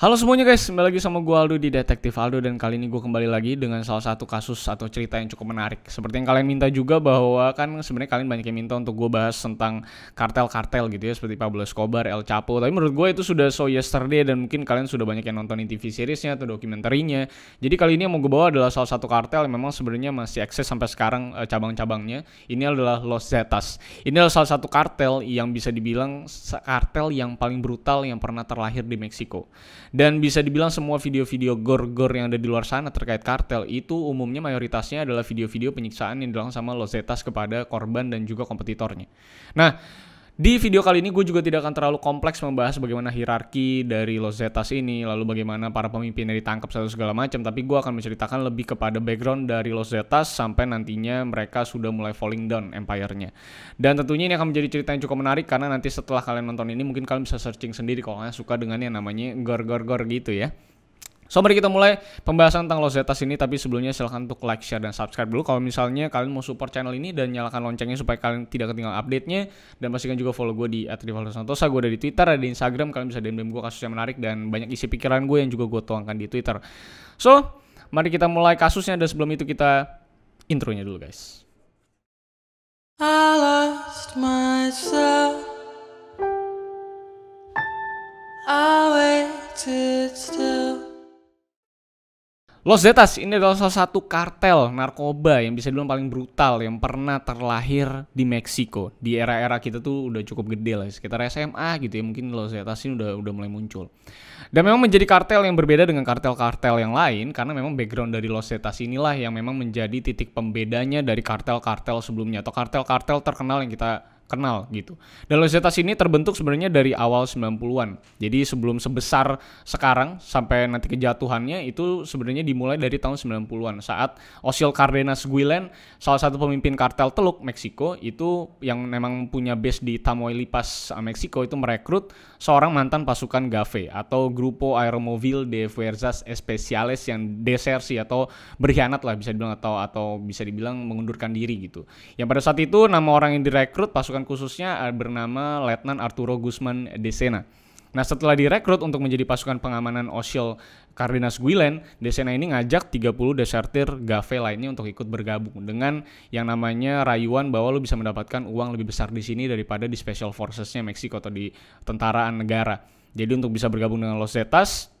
Halo semuanya guys, kembali lagi sama gue Aldo di Detektif Aldo dan kali ini gue kembali lagi dengan salah satu kasus atau cerita yang cukup menarik. Seperti yang kalian minta juga bahwa kan sebenarnya kalian banyak yang minta untuk gue bahas tentang kartel-kartel gitu ya seperti Pablo Escobar, El Chapo. Tapi menurut gue itu sudah so yesterday dan mungkin kalian sudah banyak yang nontonin TV seriesnya atau dokumenterinya. Jadi kali ini yang mau gue bawa adalah salah satu kartel yang memang sebenarnya masih eksis sampai sekarang eh, cabang-cabangnya. Ini adalah Los Zetas. Ini adalah salah satu kartel yang bisa dibilang kartel yang paling brutal yang pernah terlahir di Meksiko. Dan bisa dibilang semua video-video gor-gor yang ada di luar sana terkait kartel itu umumnya mayoritasnya adalah video-video penyiksaan yang dilakukan sama Los Zetas kepada korban dan juga kompetitornya. Nah, di video kali ini gue juga tidak akan terlalu kompleks membahas bagaimana hierarki dari Los Zetas ini, lalu bagaimana para pemimpinnya ditangkap satu segala macam, tapi gue akan menceritakan lebih kepada background dari Los Zetas sampai nantinya mereka sudah mulai falling down empire-nya. Dan tentunya ini akan menjadi cerita yang cukup menarik karena nanti setelah kalian nonton ini mungkin kalian bisa searching sendiri kalau kalian suka dengan yang namanya gor-gor-gor gitu ya. So mari kita mulai pembahasan tentang Los Zetas ini tapi sebelumnya silahkan untuk like, share, dan subscribe dulu kalau misalnya kalian mau support channel ini dan nyalakan loncengnya supaya kalian tidak ketinggalan update-nya dan pastikan juga follow gue di @rivaldosantosa gue ada di Twitter, ada di Instagram, kalian bisa DM-DM gue kasus yang menarik dan banyak isi pikiran gue yang juga gue tuangkan di Twitter. So, mari kita mulai kasusnya dan sebelum itu kita intronya dulu guys. I lost myself. I waited still. Los Zetas ini adalah salah satu kartel narkoba yang bisa dibilang paling brutal yang pernah terlahir di Meksiko. Di era-era kita tuh udah cukup gede lah, sekitar SMA gitu ya mungkin Los Zetas ini udah udah mulai muncul. Dan memang menjadi kartel yang berbeda dengan kartel-kartel yang lain karena memang background dari Los Zetas inilah yang memang menjadi titik pembedanya dari kartel-kartel sebelumnya atau kartel-kartel terkenal yang kita kenal gitu. Dan Losetas ini terbentuk sebenarnya dari awal 90-an. Jadi sebelum sebesar sekarang sampai nanti kejatuhannya itu sebenarnya dimulai dari tahun 90-an saat Osil Cardenas Guilen, salah satu pemimpin kartel Teluk Meksiko itu yang memang punya base di Tamaulipas, Meksiko itu merekrut seorang mantan pasukan GAFE atau Grupo Aeromóvil de Fuerzas Especiales yang desersi atau berkhianat lah bisa dibilang atau atau bisa dibilang mengundurkan diri gitu. Yang pada saat itu nama orang yang direkrut pasukan pasukan khususnya eh, bernama Letnan Arturo Guzman de Sena. Nah setelah direkrut untuk menjadi pasukan pengamanan Osil Cardenas Guilen, Desena ini ngajak 30 desertir Gave lainnya untuk ikut bergabung dengan yang namanya rayuan bahwa lo bisa mendapatkan uang lebih besar di sini daripada di Special Forces-nya Meksiko atau di tentaraan negara. Jadi untuk bisa bergabung dengan Los Zetas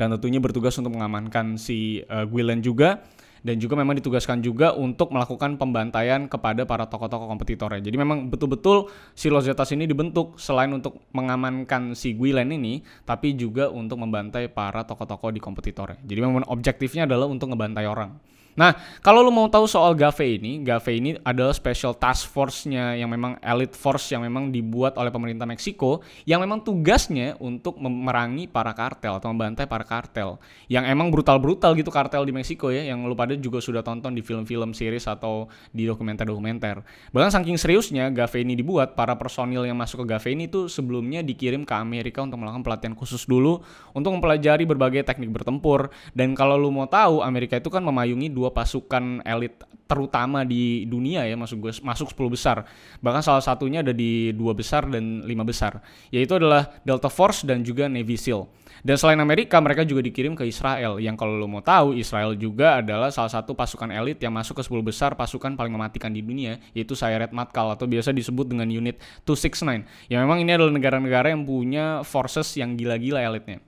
dan tentunya bertugas untuk mengamankan si uh, Guilen juga dan juga memang ditugaskan juga untuk melakukan pembantaian kepada para tokoh-tokoh kompetitornya. Jadi memang betul-betul si Los Zetas ini dibentuk selain untuk mengamankan si Guilen ini, tapi juga untuk membantai para tokoh-tokoh di kompetitornya. Jadi memang objektifnya adalah untuk ngebantai orang. Nah, kalau lo mau tahu soal GAVE ini, GAVE ini adalah special task force-nya yang memang elite force yang memang dibuat oleh pemerintah Meksiko yang memang tugasnya untuk memerangi para kartel atau membantai para kartel. Yang emang brutal-brutal gitu kartel di Meksiko ya, yang lo pada juga sudah tonton di film-film series atau di dokumenter-dokumenter. Bahkan saking seriusnya GAVE ini dibuat, para personil yang masuk ke GAVE ini tuh sebelumnya dikirim ke Amerika untuk melakukan pelatihan khusus dulu untuk mempelajari berbagai teknik bertempur. Dan kalau lo mau tahu, Amerika itu kan memayungi dua pasukan elit terutama di dunia ya masuk gue masuk 10 besar. Bahkan salah satunya ada di dua besar dan lima besar yaitu adalah Delta Force dan juga Navy SEAL dan selain Amerika mereka juga dikirim ke Israel. Yang kalau lo mau tahu Israel juga adalah salah satu pasukan elit yang masuk ke 10 besar pasukan paling mematikan di dunia yaitu Sayeret Matkal atau biasa disebut dengan unit 269 yang memang ini adalah negara-negara yang punya forces yang gila-gila elitnya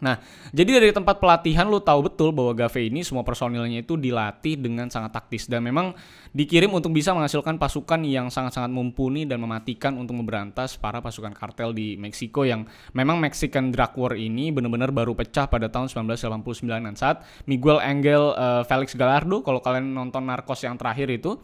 Nah, jadi dari tempat pelatihan lu tahu betul bahwa Gave ini semua personilnya itu dilatih dengan sangat taktis dan memang dikirim untuk bisa menghasilkan pasukan yang sangat-sangat mumpuni dan mematikan untuk memberantas para pasukan kartel di Meksiko yang memang Mexican Drug War ini benar-benar baru pecah pada tahun 1989 saat Miguel Angel uh, Felix Gallardo kalau kalian nonton Narcos yang terakhir itu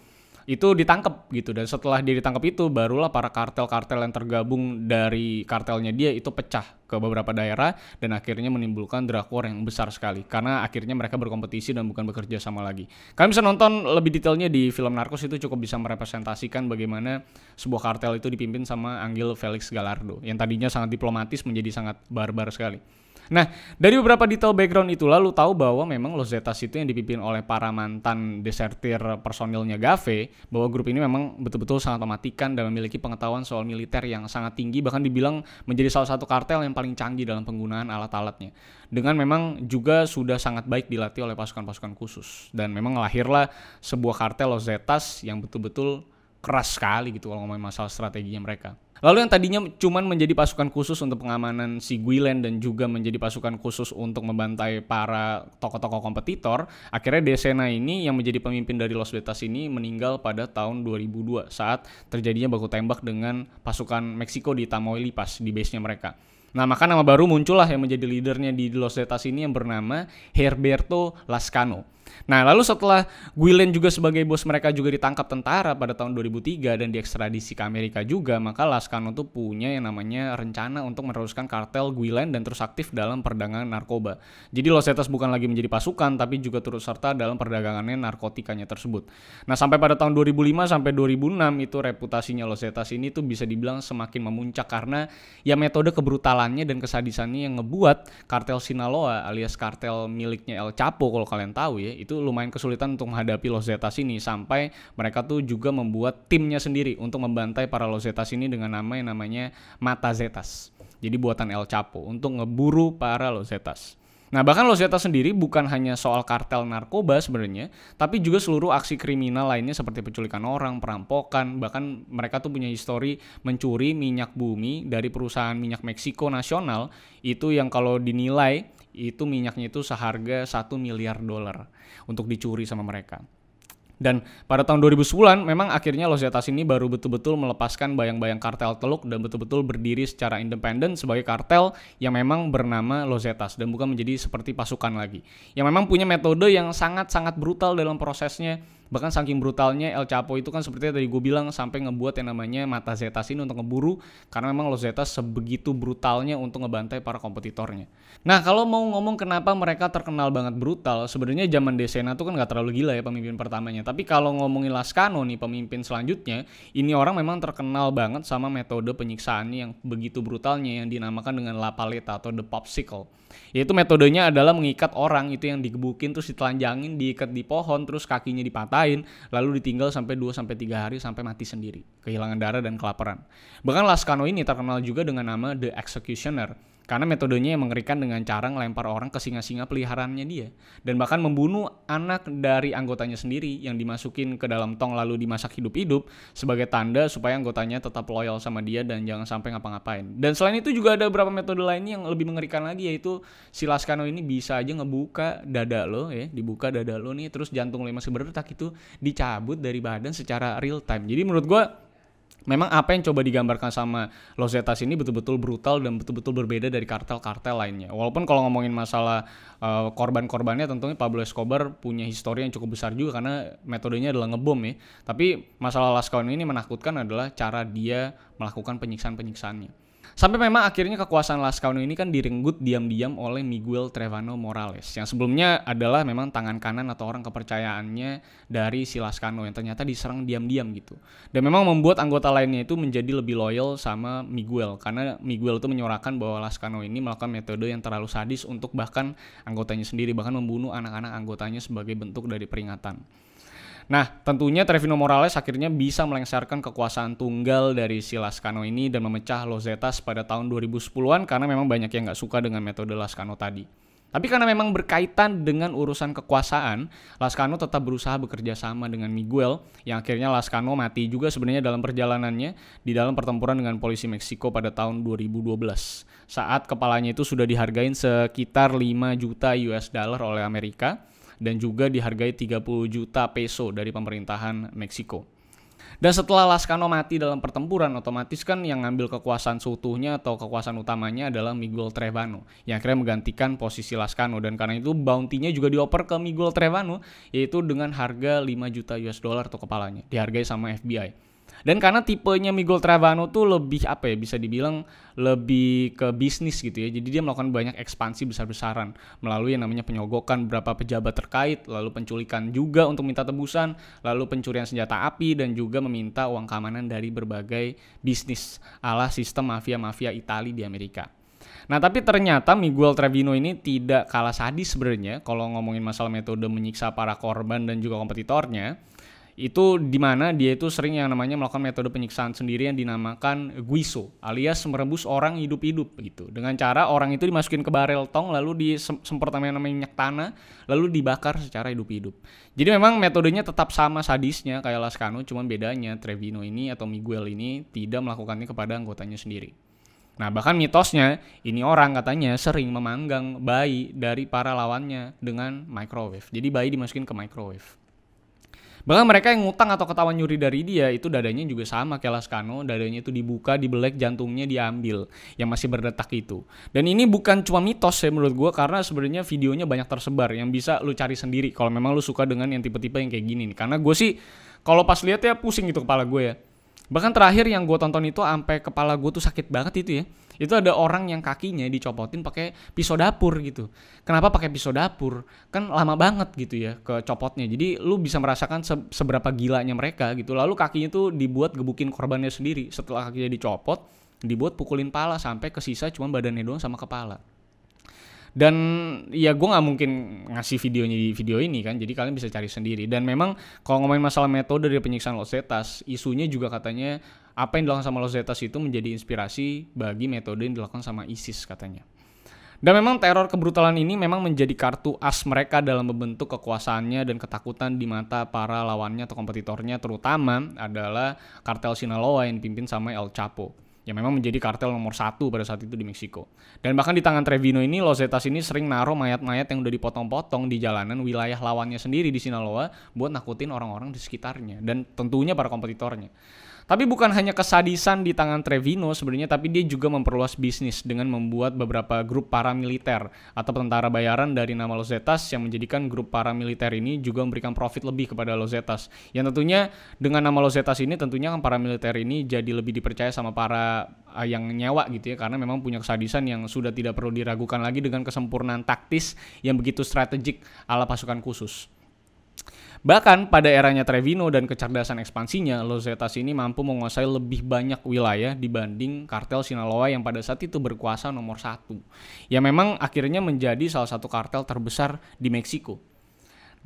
itu ditangkap gitu dan setelah dia ditangkap itu barulah para kartel-kartel yang tergabung dari kartelnya dia itu pecah ke beberapa daerah dan akhirnya menimbulkan drug war yang besar sekali karena akhirnya mereka berkompetisi dan bukan bekerja sama lagi. Kalian bisa nonton lebih detailnya di film Narcos itu cukup bisa merepresentasikan bagaimana sebuah kartel itu dipimpin sama Angel Felix Gallardo yang tadinya sangat diplomatis menjadi sangat barbar sekali. Nah, dari beberapa detail background itu lalu tahu bahwa memang Los Zetas itu yang dipimpin oleh para mantan desertir personilnya Gave, bahwa grup ini memang betul-betul sangat mematikan dan memiliki pengetahuan soal militer yang sangat tinggi, bahkan dibilang menjadi salah satu kartel yang paling canggih dalam penggunaan alat-alatnya. Dengan memang juga sudah sangat baik dilatih oleh pasukan-pasukan khusus. Dan memang lahirlah sebuah kartel Los Zetas yang betul-betul keras sekali gitu kalau ngomongin masalah strateginya mereka. Lalu yang tadinya cuman menjadi pasukan khusus untuk pengamanan si Guilen dan juga menjadi pasukan khusus untuk membantai para tokoh-tokoh kompetitor, akhirnya Desena ini yang menjadi pemimpin dari Los Betas ini meninggal pada tahun 2002 saat terjadinya baku tembak dengan pasukan Meksiko di Tamaulipas di base-nya mereka. Nah, maka nama baru muncullah yang menjadi leadernya di Los Zetas ini yang bernama Herberto Lascano. Nah, lalu setelah Guilen juga sebagai bos mereka juga ditangkap tentara pada tahun 2003 dan diekstradisi ke Amerika juga, maka Lascano tuh punya yang namanya rencana untuk meneruskan kartel Guilen dan terus aktif dalam perdagangan narkoba. Jadi Los Zetas bukan lagi menjadi pasukan, tapi juga turut serta dalam perdagangannya narkotikanya tersebut. Nah, sampai pada tahun 2005 sampai 2006 itu reputasinya Los Zetas ini tuh bisa dibilang semakin memuncak karena ya metode kebrutalannya dan kesadisannya yang ngebuat kartel Sinaloa alias kartel miliknya El Chapo kalau kalian tahu ya, itu lumayan kesulitan untuk menghadapi Los Zetas ini sampai mereka tuh juga membuat timnya sendiri untuk membantai para Los Zetas ini dengan nama yang namanya Mata Zetas. Jadi buatan El Chapo untuk ngeburu para Los Zetas. Nah, bahkan Los Zetas sendiri bukan hanya soal kartel narkoba sebenarnya, tapi juga seluruh aksi kriminal lainnya seperti penculikan orang, perampokan, bahkan mereka tuh punya histori mencuri minyak bumi dari perusahaan minyak Meksiko nasional itu yang kalau dinilai itu minyaknya itu seharga 1 miliar dolar untuk dicuri sama mereka. Dan pada tahun 2010 memang akhirnya Los Zetas ini baru betul-betul melepaskan bayang-bayang kartel Teluk dan betul-betul berdiri secara independen sebagai kartel yang memang bernama Los Zetas dan bukan menjadi seperti pasukan lagi. Yang memang punya metode yang sangat-sangat brutal dalam prosesnya bahkan saking brutalnya El Chapo itu kan seperti tadi gue bilang sampai ngebuat yang namanya mata Zetas ini untuk ngeburu karena memang Los Zetas sebegitu brutalnya untuk ngebantai para kompetitornya. Nah kalau mau ngomong kenapa mereka terkenal banget brutal, sebenarnya zaman Desena tuh kan gak terlalu gila ya pemimpin pertamanya. Tapi kalau ngomongin Lascano nih pemimpin selanjutnya, ini orang memang terkenal banget sama metode penyiksaannya yang begitu brutalnya yang dinamakan dengan La Paleta atau The Popsicle. Yaitu metodenya adalah mengikat orang itu yang digebukin terus ditelanjangin, diikat di pohon terus kakinya dipatah lain lalu ditinggal sampai 2 sampai 3 hari sampai mati sendiri, kehilangan darah dan kelaparan. Bahkan Lascano ini terkenal juga dengan nama The Executioner karena metodenya yang mengerikan dengan cara ngelempar orang ke singa-singa peliharaannya dia dan bahkan membunuh anak dari anggotanya sendiri yang dimasukin ke dalam tong lalu dimasak hidup-hidup sebagai tanda supaya anggotanya tetap loyal sama dia dan jangan sampai ngapa-ngapain. Dan selain itu juga ada beberapa metode lainnya yang lebih mengerikan lagi yaitu si Lascano ini bisa aja ngebuka dada lo ya, dibuka dada lo nih terus jantung lo masih berdetak itu dicabut dari badan secara real time. Jadi menurut gue memang apa yang coba digambarkan sama Los Zetas ini betul-betul brutal dan betul-betul berbeda dari kartel-kartel lainnya. Walaupun kalau ngomongin masalah uh, korban-korbannya tentunya Pablo Escobar punya histori yang cukup besar juga karena metodenya adalah ngebom ya. Tapi masalah Lascano ini menakutkan adalah cara dia melakukan penyiksaan-penyiksaannya. Sampai memang akhirnya kekuasaan Lascano ini kan direnggut diam-diam oleh Miguel Trevano Morales yang sebelumnya adalah memang tangan kanan atau orang kepercayaannya dari si Lascano yang ternyata diserang diam-diam gitu. Dan memang membuat anggota lainnya itu menjadi lebih loyal sama Miguel karena Miguel itu menyorakan bahwa Lascano ini melakukan metode yang terlalu sadis untuk bahkan anggotanya sendiri bahkan membunuh anak-anak anggotanya sebagai bentuk dari peringatan. Nah, tentunya Trevino Morales akhirnya bisa melengsarkan kekuasaan tunggal dari si Lascano ini dan memecah Los Zetas pada tahun 2010-an karena memang banyak yang nggak suka dengan metode Lascano tadi. Tapi karena memang berkaitan dengan urusan kekuasaan, Lascano tetap berusaha bekerja sama dengan Miguel, yang akhirnya Lascano mati juga sebenarnya dalam perjalanannya di dalam pertempuran dengan polisi Meksiko pada tahun 2012. Saat kepalanya itu sudah dihargain sekitar 5 juta US dollar oleh Amerika, dan juga dihargai 30 juta peso dari pemerintahan Meksiko. Dan setelah Lascano mati dalam pertempuran, otomatis kan yang ngambil kekuasaan seutuhnya atau kekuasaan utamanya adalah Miguel Trevano, yang akhirnya menggantikan posisi Lascano. Dan karena itu bounty-nya juga dioper ke Miguel Trevano, yaitu dengan harga 5 juta US dollar atau kepalanya, dihargai sama FBI. Dan karena tipenya Miguel Travano tuh lebih apa ya bisa dibilang lebih ke bisnis gitu ya. Jadi dia melakukan banyak ekspansi besar-besaran melalui yang namanya penyogokan beberapa pejabat terkait, lalu penculikan juga untuk minta tebusan, lalu pencurian senjata api dan juga meminta uang keamanan dari berbagai bisnis ala sistem mafia-mafia Italia di Amerika. Nah, tapi ternyata Miguel Trevino ini tidak kalah sadis sebenarnya kalau ngomongin masalah metode menyiksa para korban dan juga kompetitornya itu di mana dia itu sering yang namanya melakukan metode penyiksaan sendiri yang dinamakan guiso alias merebus orang hidup-hidup gitu dengan cara orang itu dimasukin ke barel tong lalu disemprot namanya minyak tanah lalu dibakar secara hidup-hidup jadi memang metodenya tetap sama sadisnya kayak Lascano cuman bedanya Trevino ini atau Miguel ini tidak melakukannya kepada anggotanya sendiri Nah bahkan mitosnya ini orang katanya sering memanggang bayi dari para lawannya dengan microwave. Jadi bayi dimasukin ke microwave. Bahkan mereka yang ngutang atau ketahuan nyuri dari dia itu dadanya juga sama kayak Lascano, dadanya itu dibuka, dibelek, jantungnya diambil yang masih berdetak itu. Dan ini bukan cuma mitos ya menurut gue karena sebenarnya videonya banyak tersebar yang bisa lu cari sendiri kalau memang lu suka dengan yang tipe-tipe yang kayak gini nih. Karena gue sih kalau pas lihat ya pusing gitu kepala gue ya. Bahkan terakhir yang gue tonton itu sampai kepala gue tuh sakit banget itu ya itu ada orang yang kakinya dicopotin pakai pisau dapur gitu. Kenapa pakai pisau dapur? Kan lama banget gitu ya ke copotnya. Jadi lu bisa merasakan se seberapa gilanya mereka gitu. Lalu kakinya tuh dibuat gebukin korbannya sendiri. Setelah kakinya dicopot, dibuat pukulin pala sampai ke sisa cuma badannya doang sama kepala dan ya gue nggak mungkin ngasih videonya di video ini kan jadi kalian bisa cari sendiri. Dan memang kalau ngomongin masalah metode dari penyiksaan Los Zetas isunya juga katanya apa yang dilakukan sama Los Zetas itu menjadi inspirasi bagi metode yang dilakukan sama ISIS katanya. Dan memang teror kebrutalan ini memang menjadi kartu as mereka dalam membentuk kekuasaannya dan ketakutan di mata para lawannya atau kompetitornya terutama adalah kartel Sinaloa yang dipimpin sama El Chapo yang memang menjadi kartel nomor satu pada saat itu di Meksiko. Dan bahkan di tangan Trevino ini, Los Zetas ini sering naruh mayat-mayat yang udah dipotong-potong di jalanan wilayah lawannya sendiri di Sinaloa buat nakutin orang-orang di sekitarnya dan tentunya para kompetitornya. Tapi bukan hanya kesadisan di tangan Trevino sebenarnya, tapi dia juga memperluas bisnis dengan membuat beberapa grup paramiliter atau tentara bayaran dari nama Los Zetas yang menjadikan grup paramiliter ini juga memberikan profit lebih kepada Los Zetas. Yang tentunya dengan nama Los Zetas ini tentunya kan paramiliter ini jadi lebih dipercaya sama para uh, yang nyewa gitu ya karena memang punya kesadisan yang sudah tidak perlu diragukan lagi dengan kesempurnaan taktis yang begitu strategik ala pasukan khusus. Bahkan pada eranya Trevino dan kecerdasan ekspansinya, Los Zetas ini mampu menguasai lebih banyak wilayah dibanding kartel Sinaloa yang pada saat itu berkuasa nomor satu. Ya memang akhirnya menjadi salah satu kartel terbesar di Meksiko.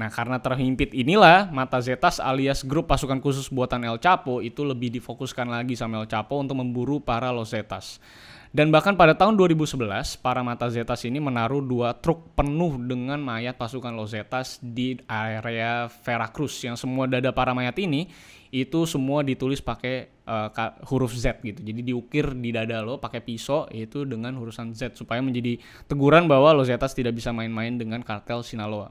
Nah karena terhimpit inilah mata Zetas alias grup pasukan khusus buatan El Chapo itu lebih difokuskan lagi sama El Chapo untuk memburu para Los Zetas. Dan bahkan pada tahun 2011, para mata Zetas ini menaruh dua truk penuh dengan mayat pasukan Los Zetas di area Veracruz yang semua dada para mayat ini itu semua ditulis pakai uh, huruf Z gitu. Jadi diukir di dada lo pakai pisau itu dengan hurusan Z supaya menjadi teguran bahwa Los Zetas tidak bisa main-main dengan kartel Sinaloa.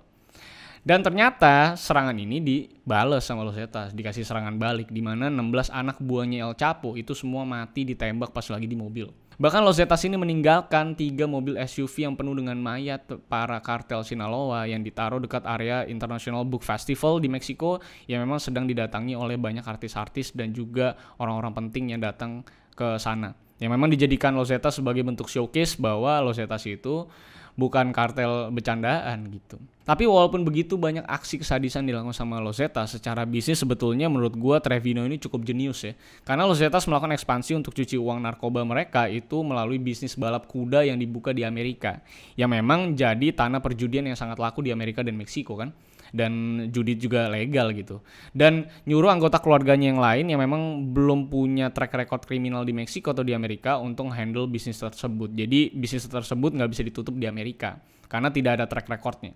Dan ternyata serangan ini dibales sama Los Zetas, dikasih serangan balik di mana 16 anak buahnya El Chapo itu semua mati ditembak pas lagi di mobil. Bahkan Los Zetas ini meninggalkan tiga mobil SUV yang penuh dengan mayat para kartel Sinaloa yang ditaruh dekat area International Book Festival di Meksiko yang memang sedang didatangi oleh banyak artis-artis dan juga orang-orang penting yang datang ke sana. Yang memang dijadikan Los Zetas sebagai bentuk showcase bahwa Los Zetas itu bukan kartel bercandaan gitu. Tapi walaupun begitu banyak aksi kesadisan dilakukan sama Los Zetas, secara bisnis sebetulnya menurut gua Trevino ini cukup jenius ya. Karena Los Zetas melakukan ekspansi untuk cuci uang narkoba mereka itu melalui bisnis balap kuda yang dibuka di Amerika. Yang memang jadi tanah perjudian yang sangat laku di Amerika dan Meksiko kan dan judi juga legal gitu. Dan nyuruh anggota keluarganya yang lain yang memang belum punya track record kriminal di Meksiko atau di Amerika untuk handle bisnis tersebut. Jadi bisnis tersebut nggak bisa ditutup di Amerika karena tidak ada track recordnya.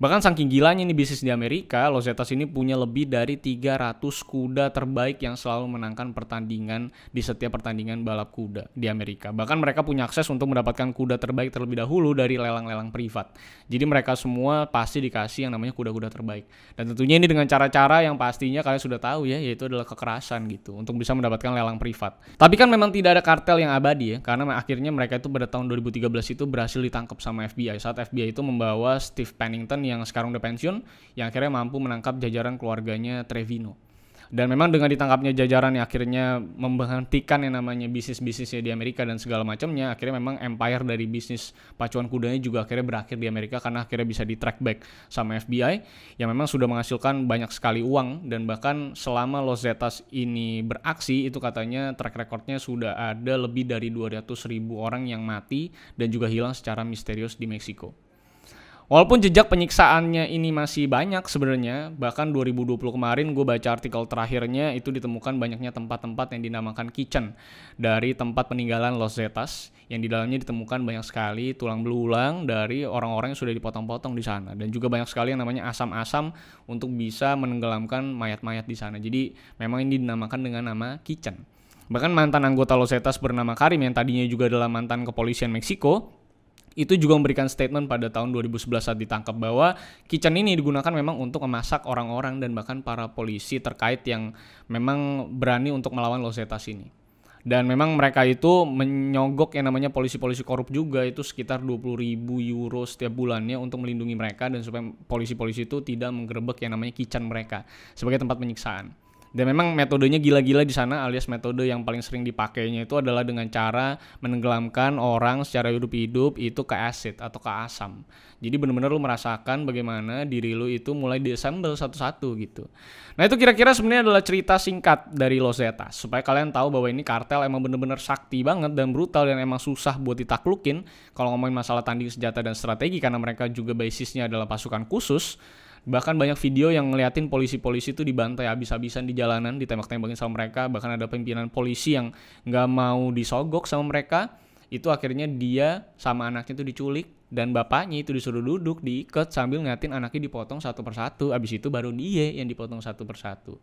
Bahkan saking gilanya nih bisnis di Amerika, Los Zetas ini punya lebih dari 300 kuda terbaik yang selalu menangkan pertandingan di setiap pertandingan balap kuda di Amerika. Bahkan mereka punya akses untuk mendapatkan kuda terbaik terlebih dahulu dari lelang-lelang privat. Jadi mereka semua pasti dikasih yang namanya kuda-kuda terbaik. Dan tentunya ini dengan cara-cara yang pastinya kalian sudah tahu ya, yaitu adalah kekerasan gitu untuk bisa mendapatkan lelang privat. Tapi kan memang tidak ada kartel yang abadi ya, karena akhirnya mereka itu pada tahun 2013 itu berhasil ditangkap sama FBI saat FBI itu membawa Steve Pennington yang sekarang udah pensiun yang akhirnya mampu menangkap jajaran keluarganya Trevino. Dan memang dengan ditangkapnya jajaran yang akhirnya memberhentikan yang namanya bisnis-bisnisnya di Amerika dan segala macamnya, akhirnya memang empire dari bisnis pacuan kudanya juga akhirnya berakhir di Amerika karena akhirnya bisa di track back sama FBI yang memang sudah menghasilkan banyak sekali uang dan bahkan selama Los Zetas ini beraksi itu katanya track recordnya sudah ada lebih dari 200 ribu orang yang mati dan juga hilang secara misterius di Meksiko. Walaupun jejak penyiksaannya ini masih banyak sebenarnya, bahkan 2020 kemarin gue baca artikel terakhirnya itu ditemukan banyaknya tempat-tempat yang dinamakan kitchen dari tempat peninggalan Los Zetas yang di dalamnya ditemukan banyak sekali tulang belulang dari orang-orang yang sudah dipotong-potong di sana dan juga banyak sekali yang namanya asam-asam untuk bisa menenggelamkan mayat-mayat di sana. Jadi memang ini dinamakan dengan nama kitchen. Bahkan mantan anggota Los Zetas bernama Karim yang tadinya juga adalah mantan kepolisian Meksiko itu juga memberikan statement pada tahun 2011 saat ditangkap bahwa kitchen ini digunakan memang untuk memasak orang-orang dan bahkan para polisi terkait yang memang berani untuk melawan Los Zetas ini. Dan memang mereka itu menyogok yang namanya polisi-polisi korup juga itu sekitar 20 ribu euro setiap bulannya untuk melindungi mereka dan supaya polisi-polisi itu tidak menggerebek yang namanya kitchen mereka sebagai tempat penyiksaan. Dan memang metodenya gila-gila di sana alias metode yang paling sering dipakainya itu adalah dengan cara menenggelamkan orang secara hidup-hidup itu ke asid atau ke asam. Jadi benar-benar lu merasakan bagaimana diri lu itu mulai disassemble satu-satu gitu. Nah itu kira-kira sebenarnya adalah cerita singkat dari Los Zetas supaya kalian tahu bahwa ini kartel emang bener-bener sakti banget dan brutal dan emang susah buat ditaklukin kalau ngomongin masalah tanding senjata dan strategi karena mereka juga basisnya adalah pasukan khusus bahkan banyak video yang ngeliatin polisi-polisi itu dibantai habis-habisan di jalanan ditembak-tembakin sama mereka bahkan ada pimpinan polisi yang nggak mau disogok sama mereka itu akhirnya dia sama anaknya itu diculik dan bapaknya itu disuruh duduk diikat sambil ngeliatin anaknya dipotong satu persatu abis itu baru dia yang dipotong satu persatu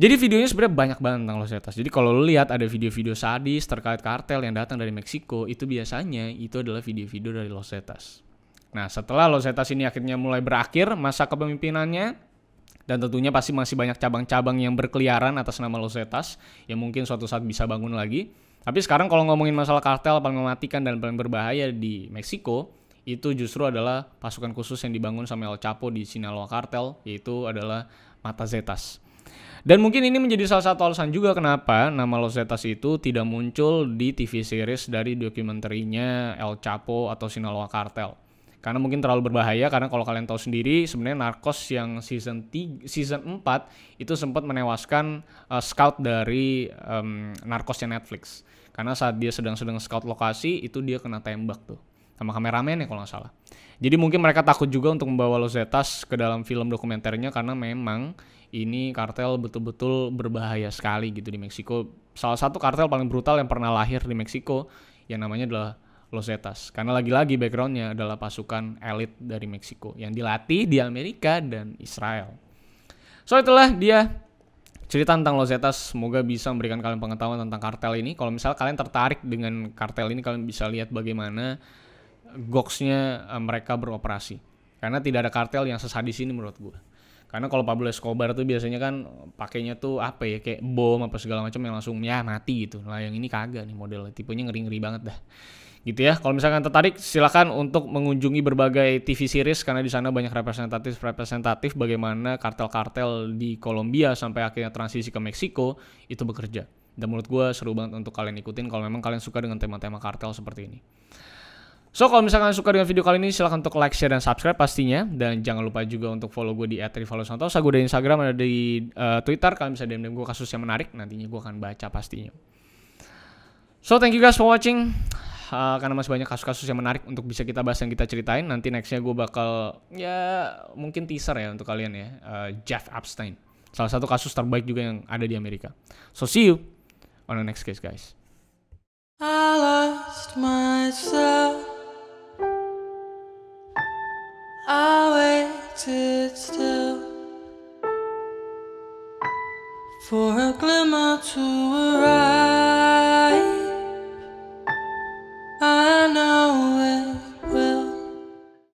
jadi videonya sebenarnya banyak banget tentang Los Zetas. Jadi kalau lo lihat ada video-video sadis terkait kartel yang datang dari Meksiko, itu biasanya itu adalah video-video dari Los Zetas. Nah, setelah Los Zetas ini akhirnya mulai berakhir masa kepemimpinannya, dan tentunya pasti masih banyak cabang-cabang yang berkeliaran atas nama Los Zetas yang mungkin suatu saat bisa bangun lagi. Tapi sekarang kalau ngomongin masalah kartel paling mematikan dan paling berbahaya di Meksiko, itu justru adalah pasukan khusus yang dibangun sama El Chapo di Sinaloa Cartel, yaitu adalah Mata Zetas. Dan mungkin ini menjadi salah satu alasan juga kenapa nama Los Zetas itu tidak muncul di TV series dari dokumenterinya El Chapo atau Sinaloa Cartel karena mungkin terlalu berbahaya karena kalau kalian tahu sendiri sebenarnya Narcos yang season 3, season 4 itu sempat menewaskan uh, scout dari um, Narcosnya Netflix karena saat dia sedang-sedang scout lokasi itu dia kena tembak tuh sama kameramen ya kalau nggak salah. Jadi mungkin mereka takut juga untuk membawa Los Zetas ke dalam film dokumenternya karena memang ini kartel betul-betul berbahaya sekali gitu di Meksiko. Salah satu kartel paling brutal yang pernah lahir di Meksiko yang namanya adalah Los Zetas. Karena lagi-lagi backgroundnya adalah pasukan elit dari Meksiko yang dilatih di Amerika dan Israel. So itulah dia cerita tentang Los Zetas. Semoga bisa memberikan kalian pengetahuan tentang kartel ini. Kalau misalnya kalian tertarik dengan kartel ini, kalian bisa lihat bagaimana goksnya eh, mereka beroperasi. Karena tidak ada kartel yang sesadis ini menurut gue. Karena kalau Pablo Escobar tuh biasanya kan pakainya tuh apa ya kayak bom apa segala macam yang langsung ya mati gitu. Lah yang ini kagak nih modelnya tipenya ngeri-ngeri banget dah gitu ya. Kalau misalkan tertarik silakan untuk mengunjungi berbagai TV series karena di sana banyak representatif representatif bagaimana kartel-kartel di Kolombia sampai akhirnya transisi ke Meksiko itu bekerja. Dan menurut gue seru banget untuk kalian ikutin kalau memang kalian suka dengan tema-tema kartel seperti ini. So kalau misalkan suka dengan video kali ini silahkan untuk like, share, dan subscribe pastinya Dan jangan lupa juga untuk follow gue di @rivaldosantosa Gue di Instagram, ada di uh, Twitter Kalian bisa DM-DM gue kasus yang menarik Nantinya gue akan baca pastinya So thank you guys for watching uh, karena masih banyak kasus-kasus yang menarik untuk bisa kita bahas yang kita ceritain. Nanti nextnya gue bakal ya mungkin teaser ya untuk kalian ya uh, Jeff Epstein. Salah satu kasus terbaik juga yang ada di Amerika. So see you on the next case guys. I lost myself. I waited still for a glimmer to arrive. I know